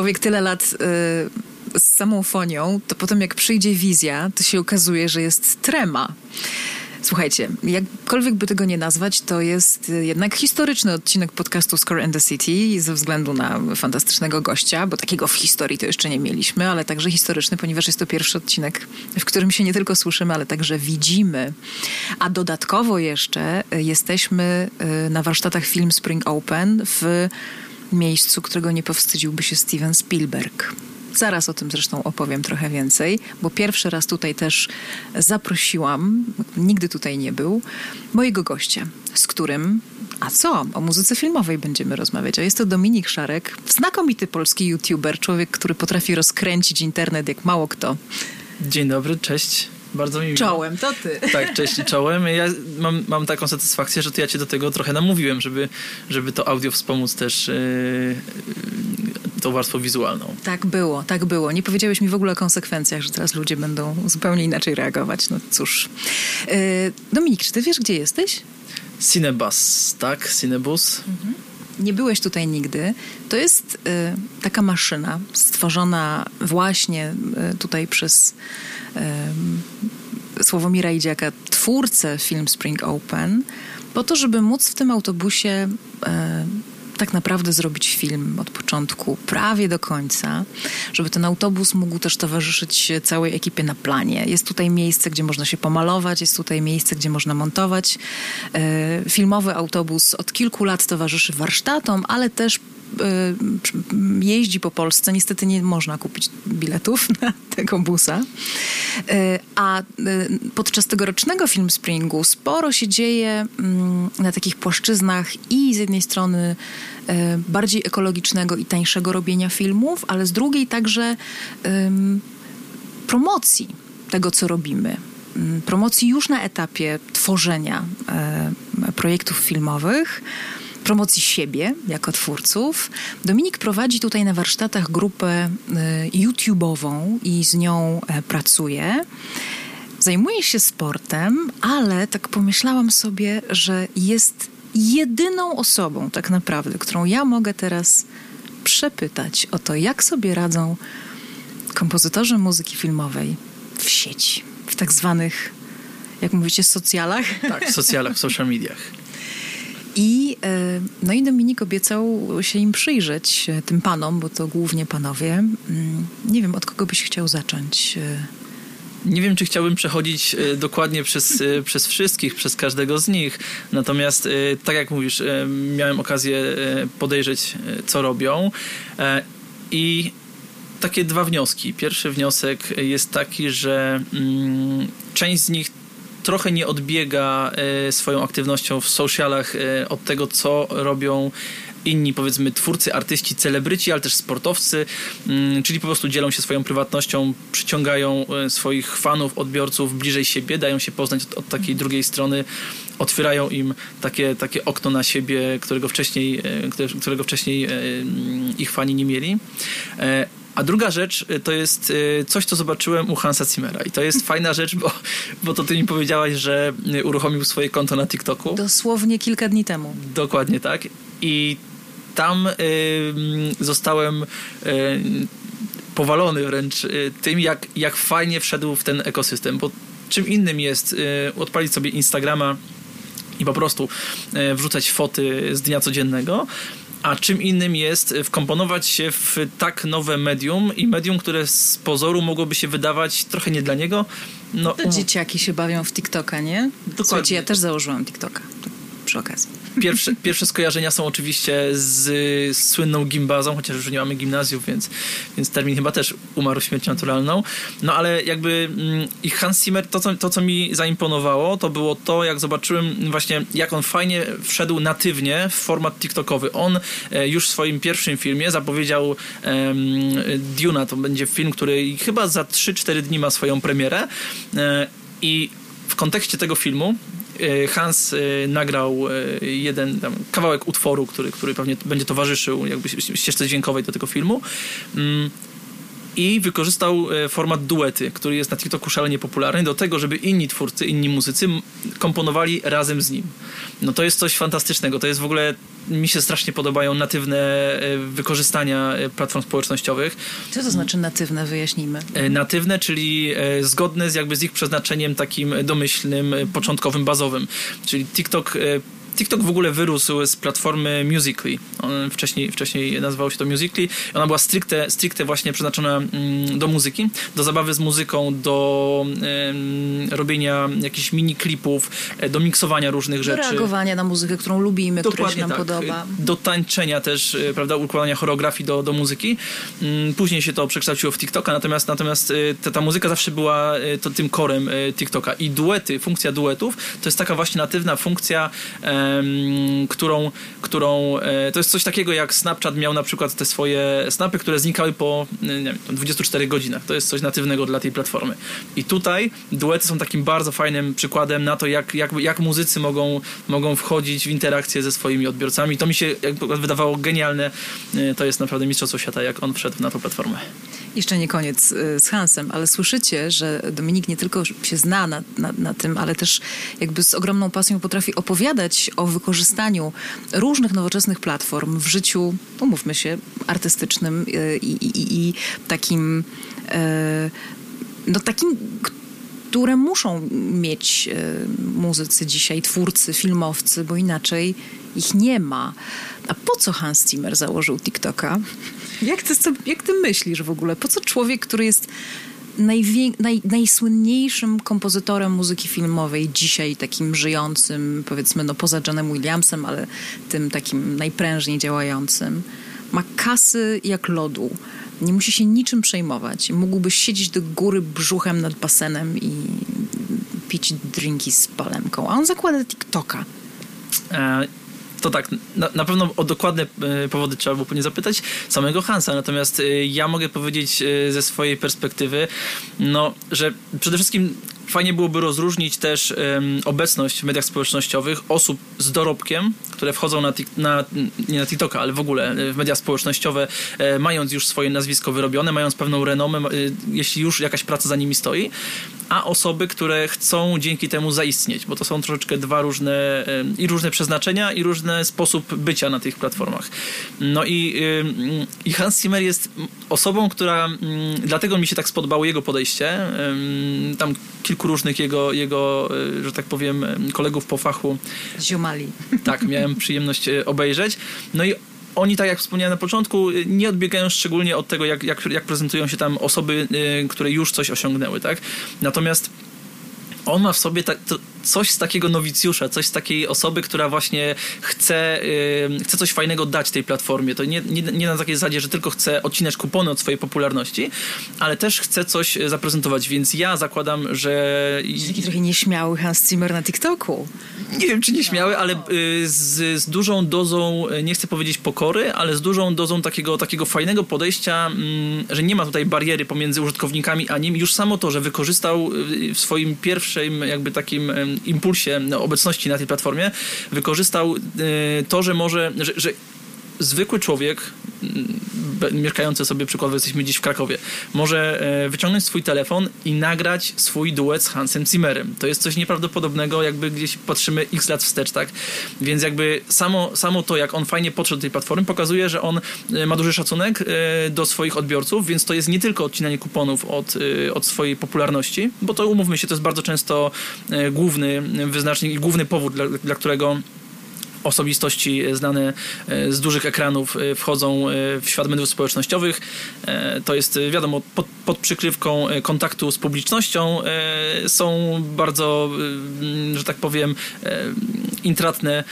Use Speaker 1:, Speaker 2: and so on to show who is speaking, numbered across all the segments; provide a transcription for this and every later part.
Speaker 1: człowiek tyle lat y, z samą fonią, to potem jak przyjdzie wizja, to się okazuje, że jest trema. Słuchajcie, jakkolwiek by tego nie nazwać, to jest jednak historyczny odcinek podcastu Score and the City ze względu na fantastycznego gościa, bo takiego w historii to jeszcze nie mieliśmy, ale także historyczny, ponieważ jest to pierwszy odcinek, w którym się nie tylko słyszymy, ale także widzimy. A dodatkowo jeszcze jesteśmy y, na warsztatach Film Spring Open w miejscu, którego nie powstydziłby się Steven Spielberg. Zaraz o tym zresztą opowiem trochę więcej, bo pierwszy raz tutaj też zaprosiłam, nigdy tutaj nie był, mojego gościa, z którym a co? O muzyce filmowej będziemy rozmawiać. A jest to Dominik Szarek, znakomity polski youtuber, człowiek, który potrafi rozkręcić internet jak mało kto.
Speaker 2: Dzień dobry, cześć. Bardzo mi miło.
Speaker 1: Czołem, to ty.
Speaker 2: Tak, cześć czołem. Ja mam, mam taką satysfakcję, że to ja cię do tego trochę namówiłem, żeby, żeby to audio wspomóc też yy, tą warstwą wizualną.
Speaker 1: Tak było, tak było. Nie powiedziałeś mi w ogóle o konsekwencjach, że teraz ludzie będą zupełnie inaczej reagować. No cóż. Yy, Dominik, czy ty wiesz, gdzie jesteś?
Speaker 2: Cinebus, tak? Cinebus. Mhm.
Speaker 1: Nie byłeś tutaj nigdy. To jest y, taka maszyna stworzona właśnie y, tutaj przez y, Sławomira Idziaka, twórcę Film Spring Open, po to, żeby móc w tym autobusie tak naprawdę zrobić film od początku, prawie do końca, żeby ten autobus mógł też towarzyszyć całej ekipie na planie. Jest tutaj miejsce, gdzie można się pomalować, jest tutaj miejsce, gdzie można montować. E, filmowy autobus od kilku lat towarzyszy warsztatom, ale też jeździ po Polsce. Niestety nie można kupić biletów na tego busa. Y, a y, podczas tegorocznego film Springu sporo się dzieje mm, na takich płaszczyznach i z jednej strony bardziej ekologicznego i tańszego robienia filmów, ale z drugiej także promocji tego, co robimy mm, promocji już na etapie tworzenia projektów filmowych, promocji siebie jako twórców. Dominik prowadzi tutaj na warsztatach grupę y, YouTube'ową i z nią e, pracuje. Zajmuje się sportem, ale tak pomyślałam sobie, że jest jedyną osobą tak naprawdę, którą ja mogę teraz przepytać o to, jak sobie radzą kompozytorzy muzyki filmowej w sieci, w tak zwanych, jak mówicie, socjalach?
Speaker 2: Tak, w socjalach, w social mediach.
Speaker 1: I, e, no i Dominik obiecał się im przyjrzeć, e, tym panom, bo to głównie panowie. Mm, nie wiem, od kogo byś chciał zacząć. E.
Speaker 2: Nie wiem, czy chciałbym przechodzić dokładnie przez, przez wszystkich, przez każdego z nich. Natomiast, tak jak mówisz, miałem okazję podejrzeć, co robią. I takie dwa wnioski. Pierwszy wniosek jest taki, że mm, część z nich trochę nie odbiega e, swoją aktywnością w socialach e, od tego, co robią inni, powiedzmy, twórcy, artyści, celebryci, ale też sportowcy, mm, czyli po prostu dzielą się swoją prywatnością, przyciągają e, swoich fanów, odbiorców bliżej siebie, dają się poznać od, od takiej drugiej strony, otwierają im takie, takie okno na siebie, którego wcześniej, którego wcześniej ich fani nie mieli. A druga rzecz y, to jest y, coś, co zobaczyłem u Hansa Zimmera. I to jest fajna rzecz, bo, bo to ty mi powiedziałaś, że y, uruchomił swoje konto na TikToku.
Speaker 1: Dosłownie kilka dni temu.
Speaker 2: Dokładnie tak. I tam y, zostałem y, powalony wręcz tym, jak, jak fajnie wszedł w ten ekosystem. Bo czym innym jest odpalić sobie Instagrama i po prostu wrzucać foty z dnia codziennego, a czym innym jest wkomponować się w tak nowe medium i medium, które z pozoru mogłoby się wydawać trochę nie dla niego.
Speaker 1: No, to dzieciaki się bawią w TikToka, nie? Dokładnie. Słuchajcie, ja też założyłam TikToka przy okazji.
Speaker 2: Pierwsze, pierwsze skojarzenia są oczywiście z, słynną gimbazą, chociaż już nie mamy gimnazjów, więc, więc termin chyba też umarł śmiercią naturalną. No ale jakby mm, i Hans Zimmer, to co, to co mi zaimponowało, to było to, jak zobaczyłem właśnie, jak on fajnie wszedł natywnie w format TikTokowy. On e, już w swoim pierwszym filmie zapowiedział um, Duna, to będzie film, który chyba za 3-4 dni ma swoją premierę e, i w kontekście tego filmu Hans e, nagrał e, jeden tam, kawałek utworu, który, który pewnie będzie towarzyszył jakby ścieżce dźwiękowej do tego filmu. I wykorzystał e, format duety, który jest na TikToku szalenie popularny, do tego, żeby inni twórcy, inni muzycy komponowali razem z nim. No to jest coś fantastycznego. To jest w ogóle mi się strasznie podobają natywne e, wykorzystania e, platform społecznościowych.
Speaker 1: Co to znaczy natywne? Wyjaśnijmy.
Speaker 2: Natywne, czyli zgodne z jakby z ich przeznaczeniem takim domyślnym, początkowym, bazowym. Czyli TikTok TikTok w ogóle wyrósł z platformy Musically. On wcześniej, wcześniej nazywało się to Musically. Ona była stricte, stricte właśnie przeznaczona mm, do muzyki, do zabawy z muzyką, do robienia jakichś mini klipów, e, do miksowania różnych rzeczy.
Speaker 1: Do reagowania na muzykę, którą lubimy, Dokładnie która się nam tak. podoba.
Speaker 2: Do tańczenia też, e, prawda, układania choreografii do, do muzyki. Mm, później się to przekształciło w TikToka, natomiast, natomiast e, ta, ta muzyka zawsze była to, tym korem TikToka. I duety, funkcja duetów, to jest taka właśnie natywna funkcja którą, którą e, to jest coś takiego jak Snapchat miał na przykład te swoje snapy, które znikały po wiem, 24 godzinach. To jest coś natywnego dla tej platformy. I tutaj duety są takim bardzo fajnym przykładem na to, jak, jak, jak muzycy mogą, mogą wchodzić w interakcję ze swoimi odbiorcami. To mi się wydawało genialne. E, to jest naprawdę mistrzostwo świata, jak on wszedł na tą platformę.
Speaker 1: Jeszcze nie koniec e, z Hansem, ale słyszycie, że Dominik nie tylko się zna na, na, na tym, ale też jakby z ogromną pasją potrafi opowiadać o wykorzystaniu różnych nowoczesnych platform w życiu, umówmy się, artystycznym e, i, i, i takim, e, no takim, które muszą mieć e, muzycy dzisiaj, twórcy, filmowcy, bo inaczej ich nie ma. A po co Hans Zimmer założył TikToka? Jak ty, jak ty myślisz w ogóle? Po co człowiek, który jest naj, najsłynniejszym kompozytorem muzyki filmowej dzisiaj, takim żyjącym, powiedzmy, no poza Johnem Williamsem, ale tym takim najprężniej działającym, ma kasy jak lodu. Nie musi się niczym przejmować. Mógłby siedzieć do góry brzuchem nad basenem i pić drinki z palemką. A on zakłada TikToka.
Speaker 2: To tak, na, na, pewno o dokładne e, powody trzeba było nie zapytać samego Hansa, natomiast e, ja mogę powiedzieć e, ze swojej perspektywy, no, że przede wszystkim fajnie byłoby rozróżnić też um, obecność w mediach społecznościowych osób z dorobkiem, które wchodzą na, na, nie na TikToka, ale w ogóle w media społecznościowe, e, mając już swoje nazwisko wyrobione, mając pewną renomę, e, jeśli już jakaś praca za nimi stoi, a osoby, które chcą dzięki temu zaistnieć, bo to są troszeczkę dwa różne e, i różne przeznaczenia i różny sposób bycia na tych platformach. No i, i Hans Zimmer jest osobą, która dlatego mi się tak spodobało jego podejście. Tam kilku różnych jego, jego e, że tak powiem, kolegów po fachu.
Speaker 1: Ziomali.
Speaker 2: Tak, miałem przyjemność e, obejrzeć. No i oni, tak jak wspomniałem na początku, nie odbiegają szczególnie od tego, jak, jak, jak prezentują się tam osoby, e, które już coś osiągnęły, tak? Natomiast on ma w sobie tak, coś z takiego nowicjusza, coś z takiej osoby, która właśnie chce, yy, chce coś fajnego dać tej platformie. To nie, nie, nie na takiej zasadzie, że tylko chce odcinać kupony od swojej popularności, ale też chce coś zaprezentować, więc ja zakładam, że...
Speaker 1: Taki trochę nieśmiały Hans Zimmer na TikToku.
Speaker 2: Nie wiem, czy nieśmiały, ale yy, z, z dużą dozą, nie chcę powiedzieć pokory, ale z dużą dozą takiego, takiego fajnego podejścia, yy, że nie ma tutaj bariery pomiędzy użytkownikami a nim. Już samo to, że wykorzystał y, w swoim pierwszym jakby takim impulsie obecności na tej platformie wykorzystał e, to, że może, że, że zwykły człowiek mieszkający sobie przykładowo jesteśmy dziś w Krakowie, może e, wyciągnąć swój telefon i nagrać swój duet z Hansem Zimmerem. To jest coś nieprawdopodobnego, jakby gdzieś patrzymy x lat wstecz, tak? Więc jakby samo, samo to, jak on fajnie podszedł do tej platformy, pokazuje, że on e, ma duży szacunek do swoich odbiorców, więc to jest nie tylko odcinanie kuponów od, od swojej popularności, bo to umówmy się, to jest bardzo często główny wyznacznik i główny powód, dla, dla którego osobistości znane e, z dużych ekranów e, wchodzą e, w świat mediów społecznościowych. To jest, wiadomo, pod, pod przykrywką kontaktu z publicznością są bardzo, że tak powiem, intratne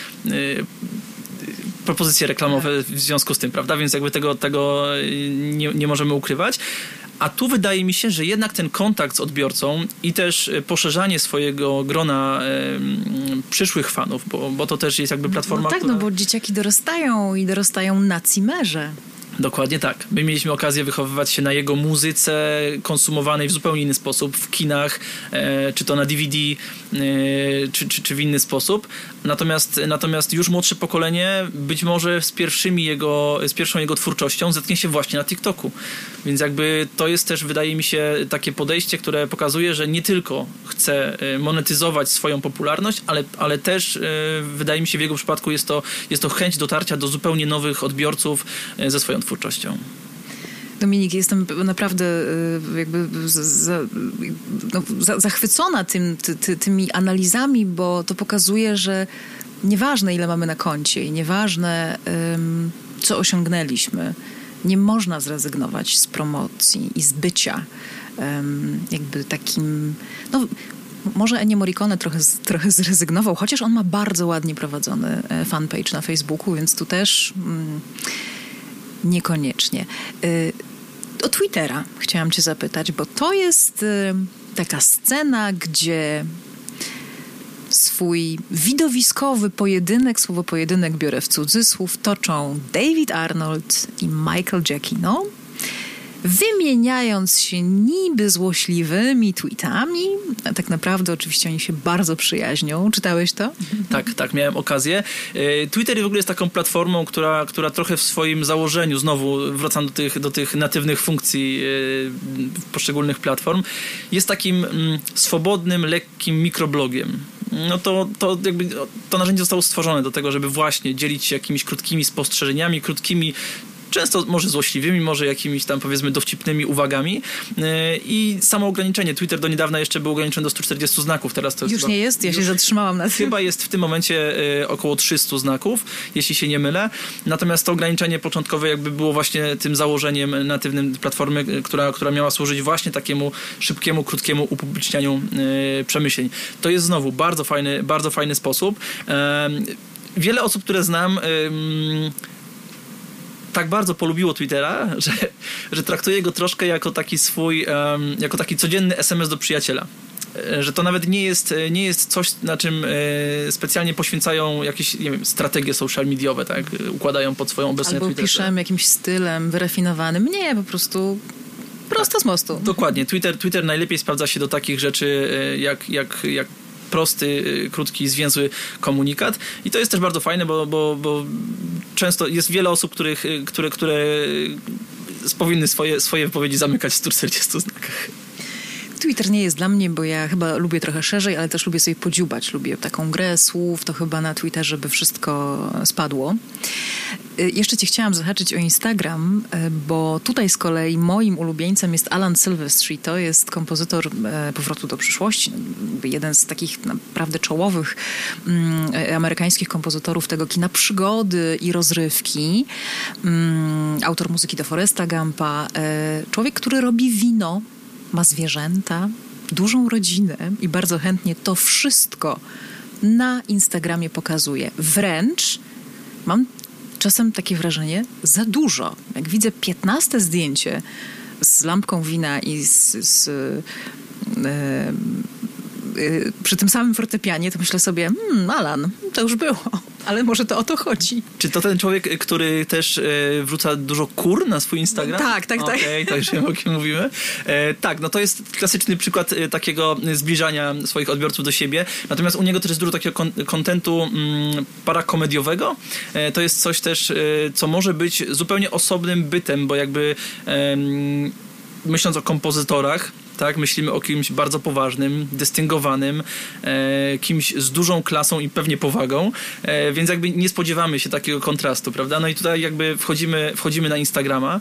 Speaker 2: propozycje reklamowe w związku z tym, prawda? Więc jakby tego, tego nie, nie możemy ukrywać. A tu wydaje mi się, że jednak ten kontakt z odbiorcą i też poszerzanie swojego grona przyszłych fanów, bo, bo to też jest jakby platforma.
Speaker 1: No tak,
Speaker 2: która...
Speaker 1: no bo dzieciaki dorastają i dorastają na cimerze.
Speaker 2: Dokładnie tak. My mieliśmy okazję wychowywać się na jego muzyce konsumowanej w zupełnie inny sposób, w kinach, e, czy to na DVD, e, czy, czy, czy w inny sposób. Natomiast, natomiast już młodsze pokolenie być może z, pierwszymi jego, z pierwszą jego twórczością zetknie się właśnie na TikToku. Więc jakby to jest też, wydaje mi się, takie podejście, które pokazuje, że nie tylko chce e, monetyzować swoją popularność, ale, ale też wydaje mi się w jego przypadku jest to, jest to chęć dotarcia do zupełnie nowych odbiorców ze swoją twórczością.
Speaker 1: Dominik, jestem naprawdę jakby za, no, zachwycona tym, ty, ty, tymi analizami, bo to pokazuje, że nieważne ile mamy na koncie i nieważne um, co osiągnęliśmy, nie można zrezygnować z promocji i z bycia um, jakby takim, no może Ennio Morricone trochę, trochę zrezygnował, chociaż on ma bardzo ładnie prowadzony e, fanpage na Facebooku, więc tu też mm, niekoniecznie. Y, o Twittera chciałam cię zapytać, bo to jest y, taka scena, gdzie swój widowiskowy pojedynek, słowo pojedynek biorę w cudzysłów, toczą David Arnold i Michael Giacchino wymieniając się niby złośliwymi tweetami. A tak naprawdę oczywiście oni się bardzo przyjaźnią. Czytałeś to?
Speaker 2: Tak, tak, miałem okazję. E, Twitter w ogóle jest taką platformą, która, która trochę w swoim założeniu, znowu wracam do tych, do tych natywnych funkcji e, poszczególnych platform, jest takim mm, swobodnym, lekkim mikroblogiem no to, to jakby to narzędzie zostało stworzone do tego, żeby właśnie dzielić się jakimiś krótkimi spostrzeżeniami, krótkimi często może złośliwymi, może jakimiś tam powiedzmy dowcipnymi uwagami e, i samo ograniczenie. Twitter do niedawna jeszcze był ograniczony do 140 znaków, teraz to
Speaker 1: jest Już chyba, nie jest? Ja się zatrzymałam na tym.
Speaker 2: Chyba jest w tym momencie e, około 300 znaków, jeśli się nie mylę. Natomiast to ograniczenie początkowe jakby było właśnie tym założeniem natywnym platformy, e, która, która miała służyć właśnie takiemu szybkiemu, krótkiemu upublicznianiu przemyśleń. To jest znowu bardzo fajny, bardzo fajny sposób. Wiele osób, które znam tak bardzo polubiło Twittera, że, że traktuje go troszkę jako taki swój, jako taki codzienny SMS do przyjaciela e, że to nawet nie jest, e, nie jest coś, na czym e, specjalnie poświęcają jakieś, nie wiem, strategie social mediowe, tak? Układają pod swoją obecność
Speaker 1: Albo piszemy jakimś stylem wyrafinowanym. Nie, po prostu prosto z mostu.
Speaker 2: Dokładnie. Twitter, Twitter najlepiej sprawdza się do takich rzeczy, jak, jak, jak prosty, y, krótki, zwięzły komunikat. I to jest też bardzo fajne, bo, bo, bo często jest wiele osób, których, y, które, które powinny swoje, swoje wypowiedzi zamykać w 140 znakach.
Speaker 1: Twitter nie jest dla mnie, bo ja chyba lubię trochę szerzej, ale też lubię sobie podziubać. Lubię taką grę słów, to chyba na Twitterze by wszystko spadło. Y, jeszcze cię chciałam zahaczyć o Instagram, y, bo tutaj z kolei moim ulubieńcem jest Alan Silvestri. To jest kompozytor y, Powrotu do przyszłości. Jeden z takich naprawdę czołowych mm, amerykańskich kompozytorów tego kina przygody i rozrywki. Mm, autor muzyki do Foresta Gampa. Człowiek, który robi wino ma zwierzęta, dużą rodzinę i bardzo chętnie to wszystko na Instagramie pokazuje. Wręcz mam czasem takie wrażenie za dużo. Jak widzę 15 zdjęcie z lampką wina i z, z yy, przy tym samym fortepianie, to myślę sobie, hmm, Alan, to już było ale może to o to chodzi.
Speaker 2: Czy to ten człowiek, który też e, wrzuca dużo kur na swój Instagram?
Speaker 1: Tak, tak, tak.
Speaker 2: Okej, okay, to już wiem, o kim mówimy. E, tak, no to jest klasyczny przykład e, takiego zbliżania swoich odbiorców do siebie. Natomiast u niego też jest dużo takiego kontentu mm, parakomediowego. E, to jest coś też, e, co może być zupełnie osobnym bytem, bo jakby myśląc o kompozytorach, tak? Myślimy o kimś bardzo poważnym, dystyngowanym, e, kimś z dużą klasą i pewnie powagą, e, więc jakby nie spodziewamy się takiego kontrastu, prawda? No i tutaj jakby wchodzimy, wchodzimy na Instagrama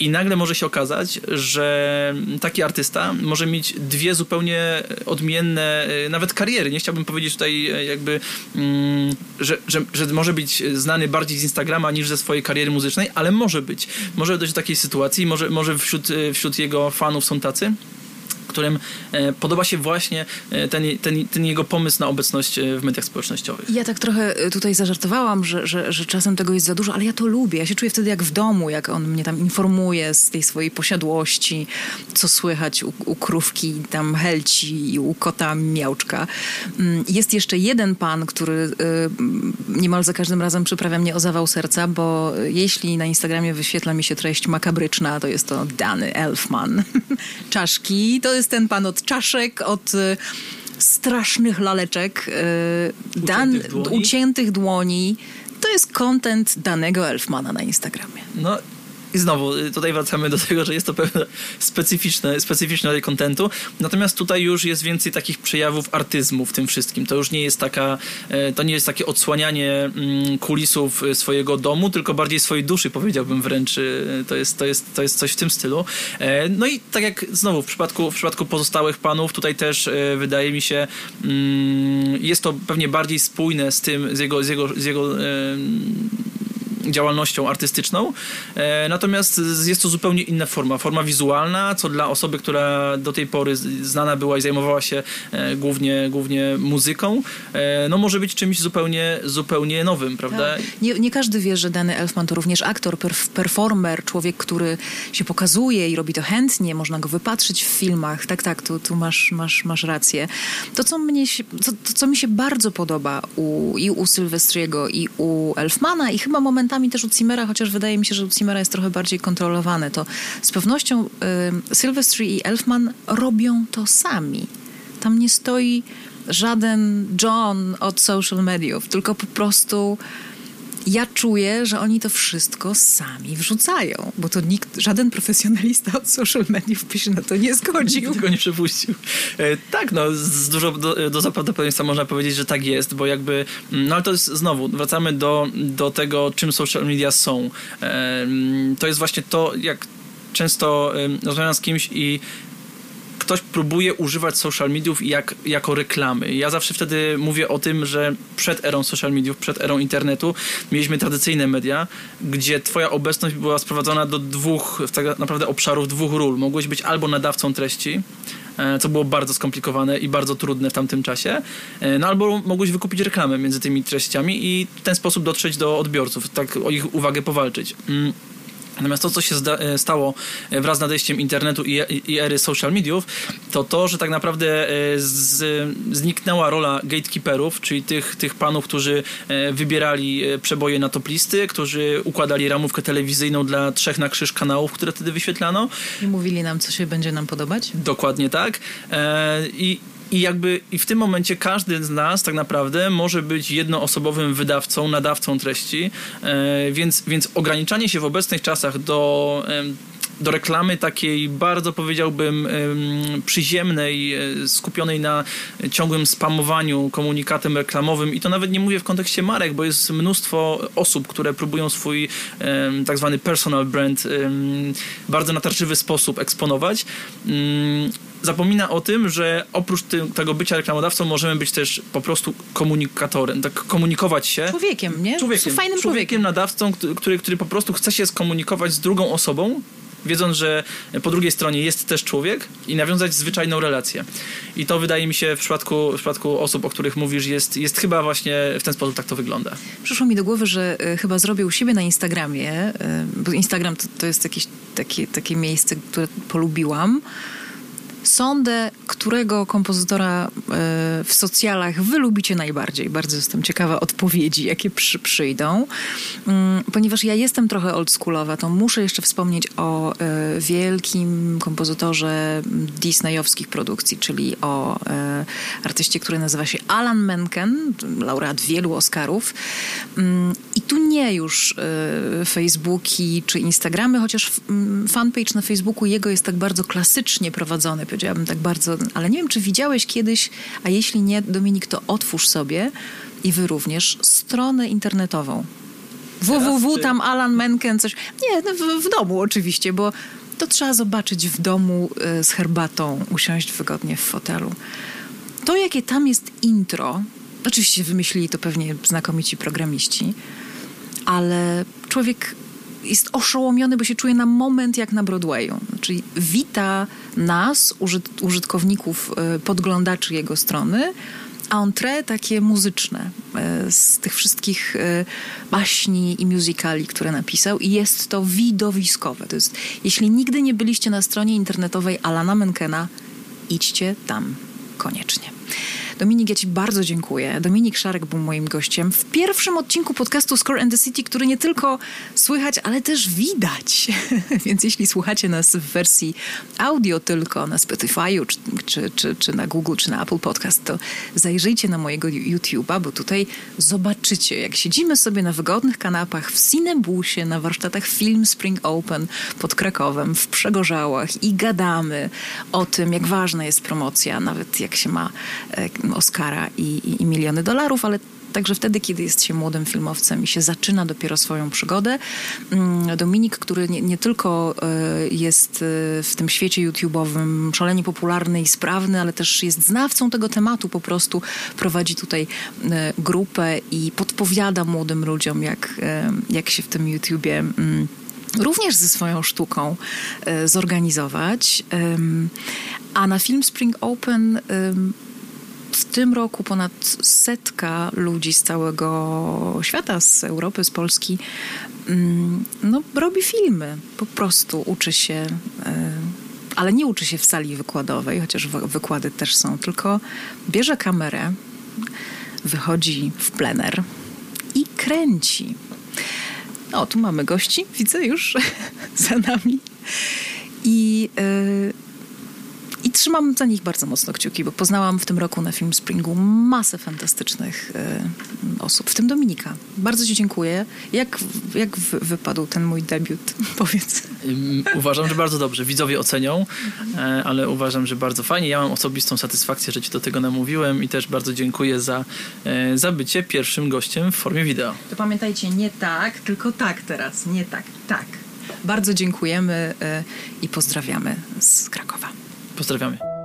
Speaker 2: i nagle może się okazać, że taki artysta może mieć dwie zupełnie odmienne, e, nawet kariery. Nie chciałbym powiedzieć tutaj e, jakby, mm, że, że, że może być znany bardziej z Instagrama niż ze swojej kariery muzycznej, ale może być. Może dojść do takiej sytuacji, może, może wśród, e, wśród jego fanów są tacy, którym e, podoba się właśnie e, ten, ten, ten, jego pomysł na obecność w mediach społecznościowych.
Speaker 1: Ja tak trochę tutaj zażartowałam, że, że, że czasem tego jest za dużo, ale ja to lubię. Ja się czuję wtedy jak w domu, jak on mnie tam informuje z tej swojej posiadłości, co słychać u, u krówki tam helci i u kota miałczka. Mm, jest jeszcze jeden pan, który niemal za każdym razem przyprawia mnie o zawał serca, bo jeśli na Instagramie wyświetla mi się treść makabryczna, to jest to Dany Elfman. Czaszki, to jest ten pan od czaszek, od y, strasznych laleczek,
Speaker 2: y, dan, uciętych, dłoni.
Speaker 1: uciętych dłoni. To jest content danego Elfmana na Instagramie.
Speaker 2: No i znowu, y, tutaj wracamy do tego, że jest to pewne specyficzne, specyficzne rodzaj kontentu. Natomiast tutaj już jest więcej takich przejawów artyzmu w tym wszystkim. To już nie jest taka, e, to nie jest takie odsłanianie mm, kulisów e, swojego domu, tylko bardziej swojej duszy, powiedziałbym wręcz. E, to jest, to jest, to jest coś w tym stylu. No i tak jak znowu w przypadku, w przypadku pozostałych panów, tutaj też wydaje mi się, mm, jest to pewnie bardziej spójne z tym, z jego, z jego, z jego działalnością artystyczną. E, natomiast jest to zupełnie inna forma. Forma wizualna, co dla osoby, która do tej pory znana była i zajmowała się e, głównie, głównie muzyką, e, no może być czymś zupełnie, zupełnie nowym, prawda? Tak.
Speaker 1: Nie, nie każdy wie, że Danny Elfman to również aktor, performer, człowiek, który się pokazuje i robi to chętnie, można go wypatrzyć w filmach. Tak, tak, tu, tu masz, masz, masz rację. To, co, mnie się, to, to, co mi się bardzo podoba u, i u Sylwestriego, i u Elfmana, i chyba momentami momentami też u Zimmera, chociaż wydaje mi się, że u Zimmera jest trochę bardziej kontrolowane, to z pewnością y, Silvestri i Elfman robią to sami. Tam nie stoi żaden John od social mediów, tylko po prostu ja czuję, że oni to wszystko sami wrzucają, bo to nikt, żaden profesjonalista od social mediów by się na to nie zgodził. Nikt
Speaker 2: nie przepuścił. E, tak, no, z dużo do, do prawdopodobieństwa można powiedzieć, że tak jest, bo jakby, no ale to jest znowu, wracamy do, do tego, czym social media są. E, to jest właśnie to, jak często rozmawiam z kimś i ktoś próbuje używać social mediów jak, jako reklamy. Ja zawsze wtedy mówię o tym, że przed erą social mediów, przed erą internetu mieliśmy tradycyjne media, gdzie twoja obecność była sprowadzona do dwóch, tak naprawdę obszarów, dwóch ról. Mogłeś być albo nadawcą treści, e, co było bardzo skomplikowane i bardzo trudne w tamtym czasie, e, no albo mogłeś wykupić reklamę między tymi treściami i w ten sposób dotrzeć do odbiorców, tak o ich uwagę powalczyć. Natomiast to, co się e, stało e, wraz z nadejściem internetu i, i ery social mediów, to to, że tak naprawdę e, z, zniknęła rola gatekeeperów, czyli tych, tych panów, którzy wybierali przeboje na top listy, którzy układali ramówkę telewizyjną dla trzech na krzyż kanałów, które wtedy wyświetlano.
Speaker 1: I mówili nam, co się będzie nam podobać?
Speaker 2: Dokładnie tak. I i jakby i w tym momencie każdy z nas tak naprawdę może być jednoosobowym wydawcą, nadawcą treści, e, więc, więc ograniczanie się w obecnych czasach do do reklamy takiej bardzo powiedziałbym przyziemnej, e, skupionej na ciągłym spamowaniu komunikatem reklamowym. I to nawet nie mówię w kontekście marek, bo jest mnóstwo osób, które próbują swój tak zwany personal brand bardzo natarczywy sposób eksponować. Mm, zapomina o tym, że oprócz tego bycia reklamodawcą możemy być też po prostu komunikatorem, tak komunikować się.
Speaker 1: Człowiekiem, nie?
Speaker 2: Człowiekiem.
Speaker 1: Fajnym człowiekiem.
Speaker 2: człowiekiem nadawcą, który, który po prostu chce się skomunikować z drugą osobą, wiedząc, że po drugiej stronie jest też człowiek i nawiązać zwyczajną relację. I to wydaje mi się w przypadku, w przypadku osób, o których mówisz, jest, jest chyba właśnie w ten sposób tak to wygląda.
Speaker 1: Przyszło mi do głowy, że y, chyba zrobił siebie na Instagramie, y, bo Instagram to, to jest jakieś takie, takie miejsce, które polubiłam Sądę, którego kompozytora e, w socjalach wy lubicie najbardziej. Bardzo jestem ciekawa odpowiedzi, jakie przy, przyjdą. Mm, ponieważ ja jestem trochę oldschoolowa, to muszę jeszcze wspomnieć o e, wielkim kompozytorze disneyowskich produkcji, czyli o e, artyście, który nazywa się Alan Menken, laureat wielu Oscarów. Mm, I tu nie już Facebooki czy Instagramy, chociaż fanpage na Facebooku jego jest tak bardzo klasycznie prowadzony, powiedziałabym tak bardzo, ale nie wiem, czy widziałeś kiedyś, a jeśli nie, Dominik, to otwórz sobie i wy również stronę internetową. www, tam Alan Menken, coś. Nie, no w, w domu oczywiście, bo to trzeba zobaczyć w domu y, z herbatą, usiąść wygodnie w fotelu. To, jakie tam jest intro, oczywiście wymyślili to pewnie znakomici programiści, ale człowiek jest oszołomiony, bo się czuje na moment jak na Broadwayu. Czyli wita nas, użytkowników, e, podglądaczy jego strony, entrée takie muzyczne e, z tych wszystkich e, baśni i musicali, które napisał i jest to widowiskowe. To jest, jeśli nigdy nie byliście na stronie internetowej Alana Menkena, idźcie tam koniecznie. Dominik, ja Ci bardzo dziękuję. Dominik Szarek był moim gościem w pierwszym odcinku podcastu Score and the City, który nie tylko słychać, ale też widać. Więc jeśli słuchacie nas w wersji audio tylko na Spotify'u, czy, czy, czy, czy na Google, czy na Apple Podcast, to zajrzyjcie na mojego YouTube'a, bo tutaj zobaczycie, jak siedzimy sobie na wygodnych kanapach w Cinebusie, na warsztatach Film Spring Open pod Krakowem, w Przegorzałach i gadamy o tym, jak ważna jest promocja, nawet jak się ma e, Oscara i, i, i miliony dolarów, ale także wtedy, kiedy jest się młodym filmowcem i się zaczyna dopiero swoją przygodę. Mm, Dominik, który nie, nie, tylko e, jest e, w tym świecie YouTube'owym szalenie popularny i sprawny, ale też jest znawcą tego tematu, po prostu prowadzi tutaj e, grupę i podpowiada młodym ludziom, jak, jak się w tym YouTubie mm, również ze swoją sztuką zorganizować. A na Film Spring Open w tym roku ponad setka ludzi z całego świata, z Europy, z Polski, mm, no, robi filmy. Po prostu uczy się, e, ale nie uczy się w sali wykładowej, chociaż wykłady też są, tylko bierze kamerę, wychodzi w plener i kręci. O, tu mamy gości, widzę już za nami. I yy, trzymam za nich bardzo mocno kciuki, bo poznałam w tym roku na Film Springu masę fantastycznych y, osób, w tym Dominika. Bardzo Ci dziękuję. Jak, jak wypadł ten mój debiut? Powiedz.
Speaker 2: Uważam, że bardzo dobrze. Widzowie ocenią, e, ale uważam, że bardzo fajnie. Ja mam osobistą satysfakcję, że Ci do tego namówiłem i też bardzo dziękuję za, e, za bycie pierwszym gościem w formie wideo.
Speaker 1: To pamiętajcie, nie tak, tylko tak teraz. Nie tak, tak. Bardzo dziękujemy i pozdrawiamy z Krakowa.
Speaker 2: Pozdrawiamy.